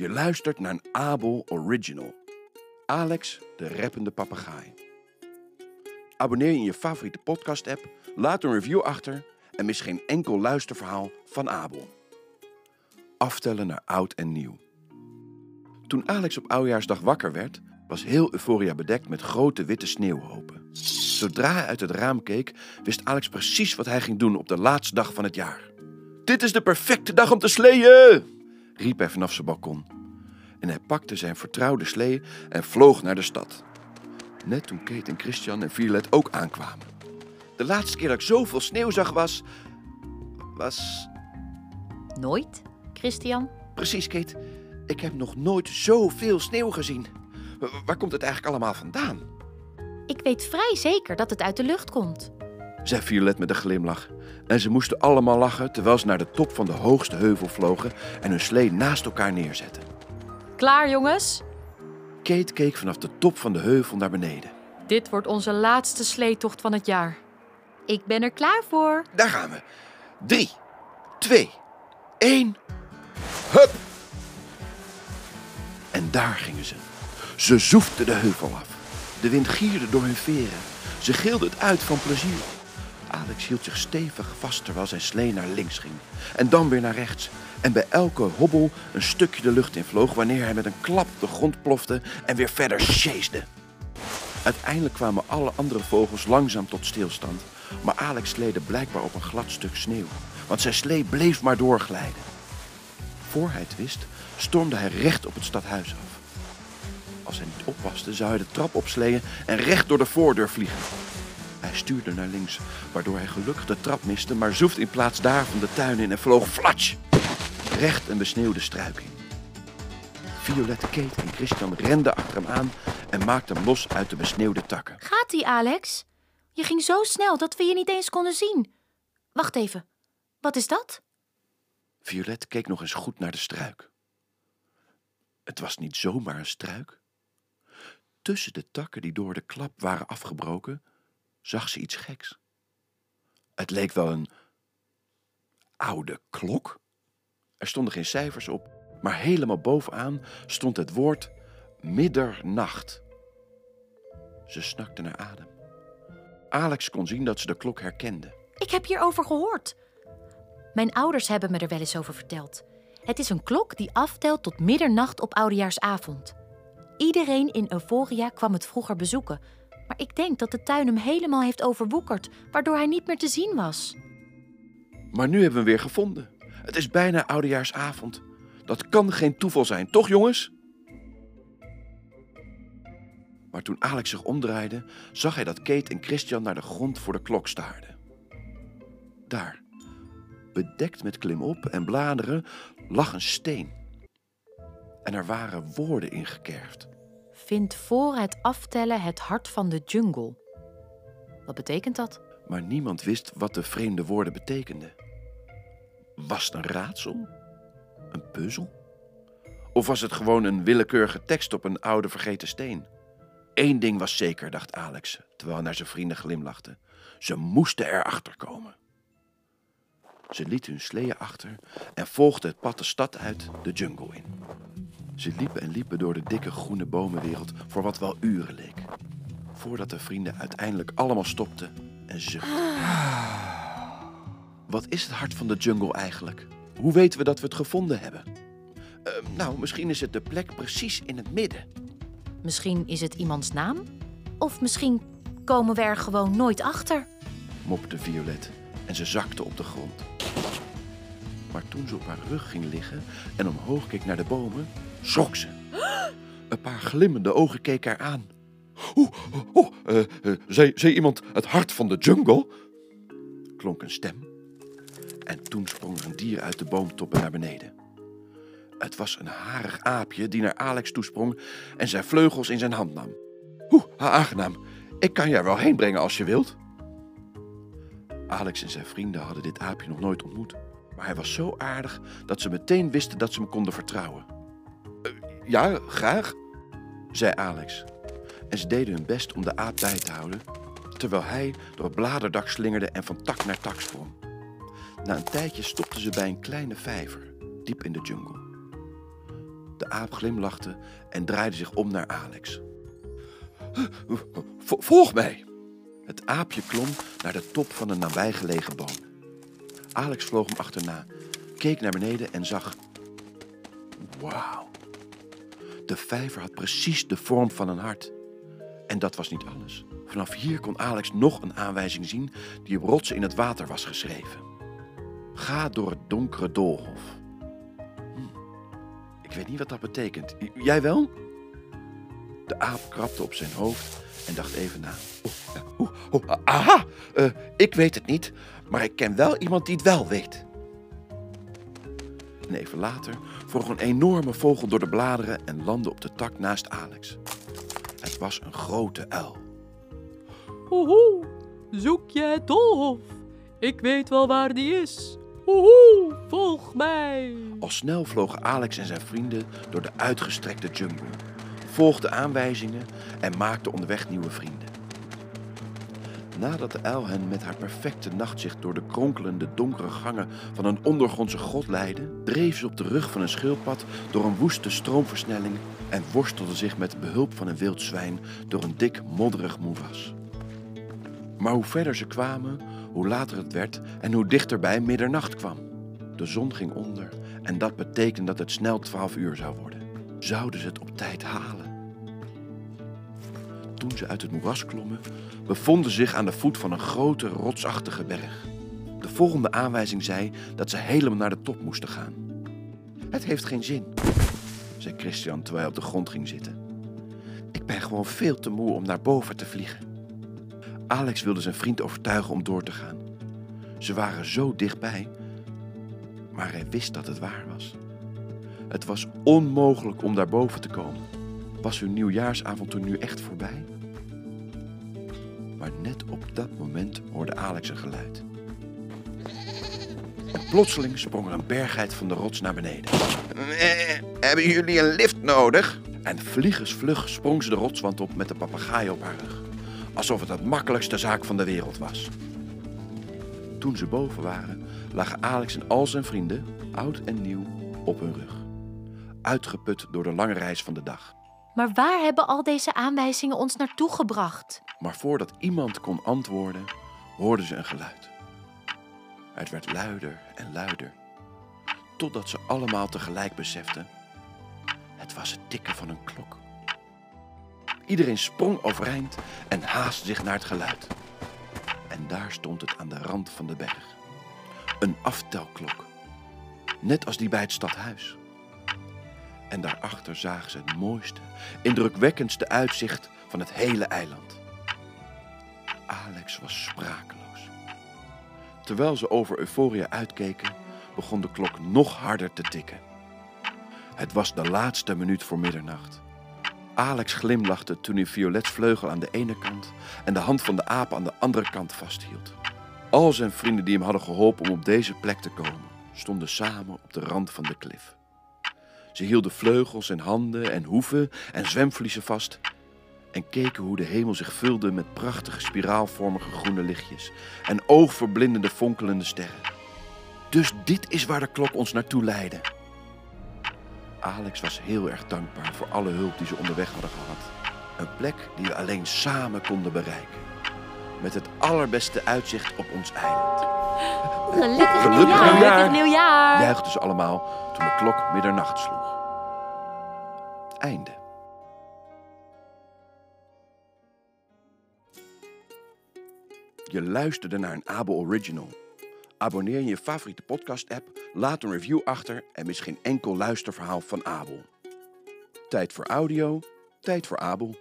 Je luistert naar een Abel Original. Alex, de rappende papegaai. Abonneer je in je favoriete podcast-app, laat een review achter en mis geen enkel luisterverhaal van Abel. Aftellen naar oud en nieuw. Toen Alex op oudjaarsdag wakker werd, was heel Euphoria bedekt met grote witte sneeuwhopen. Zodra hij uit het raam keek, wist Alex precies wat hij ging doen op de laatste dag van het jaar. Dit is de perfecte dag om te sleeën! Riep hij vanaf zijn balkon. En hij pakte zijn vertrouwde slee en vloog naar de stad. Net toen Kate en Christian en Violet ook aankwamen. De laatste keer dat ik zoveel sneeuw zag was. was. Nooit, Christian? Precies, Kate. Ik heb nog nooit zoveel sneeuw gezien. Waar komt het eigenlijk allemaal vandaan? Ik weet vrij zeker dat het uit de lucht komt. Zei Violet met een glimlach. En ze moesten allemaal lachen terwijl ze naar de top van de hoogste heuvel vlogen en hun slee naast elkaar neerzetten. Klaar, jongens? Kate keek vanaf de top van de heuvel naar beneden. Dit wordt onze laatste sleetocht van het jaar. Ik ben er klaar voor. Daar gaan we. Drie, twee, één. Hup! En daar gingen ze. Ze zoefden de heuvel af. De wind gierde door hun veren. Ze gilden het uit van plezier. Alex hield zich stevig vast terwijl zijn slee naar links ging. En dan weer naar rechts. En bij elke hobbel een stukje de lucht in vloog wanneer hij met een klap de grond plofte en weer verder sjeesde. Uiteindelijk kwamen alle andere vogels langzaam tot stilstand, maar Alex sleede blijkbaar op een glad stuk sneeuw, want zijn slee bleef maar doorglijden. Voor hij het wist, stormde hij recht op het stadhuis af. Als hij niet oppaste, zou hij de trap opsleeën en recht door de voordeur vliegen. Hij stuurde naar links, waardoor hij gelukkig de trap miste, maar zoefde in plaats daarvan de tuin in en vloog flatsch! Recht een besneeuwde struik in. Violette, Kate en Christian renden achter hem aan en maakten hem los uit de besneeuwde takken. Gaat-ie, Alex? Je ging zo snel dat we je niet eens konden zien. Wacht even. Wat is dat? Violet keek nog eens goed naar de struik. Het was niet zomaar een struik. Tussen de takken die door de klap waren afgebroken, zag ze iets geks. Het leek wel een oude klok. Er stonden geen cijfers op, maar helemaal bovenaan stond het woord middernacht. Ze snakte naar adem. Alex kon zien dat ze de klok herkende. Ik heb hierover gehoord. Mijn ouders hebben me er wel eens over verteld. Het is een klok die aftelt tot middernacht op oudejaarsavond. Iedereen in Euphoria kwam het vroeger bezoeken. Maar ik denk dat de tuin hem helemaal heeft overwoekerd, waardoor hij niet meer te zien was. Maar nu hebben we hem weer gevonden. Het is bijna oudejaarsavond. Dat kan geen toeval zijn, toch jongens? Maar toen Alex zich omdraaide, zag hij dat Kate en Christian naar de grond voor de klok staarden. Daar, bedekt met klimop en bladeren, lag een steen. En er waren woorden ingekerfd. Vind voor het aftellen het hart van de jungle. Wat betekent dat? Maar niemand wist wat de vreemde woorden betekenden. Was het een raadsel? Een puzzel? Of was het gewoon een willekeurige tekst op een oude vergeten steen? Eén ding was zeker, dacht Alex, terwijl hij naar zijn vrienden glimlachte. Ze moesten erachter komen. Ze lieten hun sleeën achter en volgden het pad de stad uit, de jungle in. Ze liepen en liepen door de dikke groene bomenwereld voor wat wel uren leek. Voordat de vrienden uiteindelijk allemaal stopten en zuchtten. Wat is het hart van de jungle eigenlijk? Hoe weten we dat we het gevonden hebben? Eh, nou, misschien is het de plek precies in het midden. Misschien is het iemands naam? Of misschien komen we er gewoon nooit achter? mopte Violet en ze zakte op de grond. Maar toen ze op haar rug ging liggen en omhoog keek naar de bomen, schrok ze. Een paar glimmende ogen keken haar aan. Oeh, oh, eh, eh, zei, zei iemand het hart van de jungle? klonk een stem. En toen sprong er een dier uit de boomtoppen naar beneden. Het was een harig aapje die naar Alex toesprong en zijn vleugels in zijn hand nam. Oeh, aangenaam. Ik kan je er wel heen brengen als je wilt. Alex en zijn vrienden hadden dit aapje nog nooit ontmoet. Maar hij was zo aardig dat ze meteen wisten dat ze hem konden vertrouwen. "Eh, ja, graag, zei Alex. En ze deden hun best om de aap bij te houden, terwijl hij door het bladerdak slingerde en van tak naar tak sprong. Na een tijdje stopten ze bij een kleine vijver, diep in de jungle. De aap glimlachte en draaide zich om naar Alex. Volg mij! Het aapje klom naar de top van een nabijgelegen boom. Alex vloog hem achterna, keek naar beneden en zag. Wauw! De vijver had precies de vorm van een hart. En dat was niet alles. Vanaf hier kon Alex nog een aanwijzing zien die op rotsen in het water was geschreven. Ga door het donkere doolhof. Hm, Ik weet niet wat dat betekent. Jij wel? De aap krabde op zijn hoofd en dacht even na. Eh, oeh, aha, eh, ik weet het niet, maar ik ken wel iemand die het wel weet. En even later vloog een enorme vogel door de bladeren en landde op de tak naast Alex. Het was een grote uil. Hoehoe, zoek je het doolhof? Ik weet wel waar die is. Hoehoe, volg mij. Al snel vlogen Alex en zijn vrienden door de uitgestrekte jungle, volgden aanwijzingen en maakten onderweg nieuwe vrienden. Nadat de uil hen met haar perfecte nachtzicht door de kronkelende donkere gangen van een ondergrondse grot leidde, dreef ze op de rug van een schildpad door een woeste stroomversnelling en worstelde zich met behulp van een wild zwijn door een dik modderig moeras. Maar hoe verder ze kwamen, hoe later het werd en hoe dichterbij middernacht kwam. De zon ging onder en dat betekende dat het snel 12 uur zou worden. Zouden ze het op tijd halen? Toen ze uit het moeras klommen, bevonden zich aan de voet van een grote rotsachtige berg. De volgende aanwijzing zei dat ze helemaal naar de top moesten gaan. Het heeft geen zin, zei Christian terwijl hij op de grond ging zitten. Ik ben gewoon veel te moe om naar boven te vliegen. Alex wilde zijn vriend overtuigen om door te gaan. Ze waren zo dichtbij, maar hij wist dat het waar was. Het was onmogelijk om daarboven te komen. Was hun nieuwjaarsavontuur nu echt voorbij? Maar net op dat moment hoorde Alex een geluid. En plotseling sprong er een bergheid van de rots naar beneden. Eh, hebben jullie een lift nodig? En vliegensvlug sprong ze de rotswand op met de papegaai op haar rug. Alsof het het makkelijkste zaak van de wereld was. Toen ze boven waren, lagen Alex en al zijn vrienden, oud en nieuw, op hun rug. Uitgeput door de lange reis van de dag. Maar waar hebben al deze aanwijzingen ons naartoe gebracht? Maar voordat iemand kon antwoorden, hoorden ze een geluid. Het werd luider en luider, totdat ze allemaal tegelijk beseften: het was het tikken van een klok. Iedereen sprong overeind en haastte zich naar het geluid. En daar stond het aan de rand van de berg. Een aftelklok, net als die bij het stadhuis. En daarachter zagen ze het mooiste, indrukwekkendste uitzicht van het hele eiland. Alex was sprakeloos. Terwijl ze over Euphoria uitkeken, begon de klok nog harder te tikken. Het was de laatste minuut voor middernacht. Alex glimlachte toen hij Violets vleugel aan de ene kant en de hand van de aap aan de andere kant vasthield. Al zijn vrienden die hem hadden geholpen om op deze plek te komen, stonden samen op de rand van de klif. Ze hielden vleugels en handen en hoeven en zwemvliezen vast en keken hoe de hemel zich vulde met prachtige spiraalvormige groene lichtjes en oogverblindende fonkelende sterren. Dus dit is waar de klok ons naartoe leidde. Alex was heel erg dankbaar voor alle hulp die ze onderweg hadden gehad. Een plek die we alleen samen konden bereiken. Met het allerbeste uitzicht op ons eiland. Gelukkig, Gelukkig nieuwjaar! Gelukkig nieuwjaar! Juichten ze allemaal toen de klok middernacht sloeg. Einde. Je luisterde naar een Abel Original. Abonneer je in je favoriete podcast-app, laat een review achter en mis geen enkel luisterverhaal van Abel. Tijd voor audio, tijd voor Abel.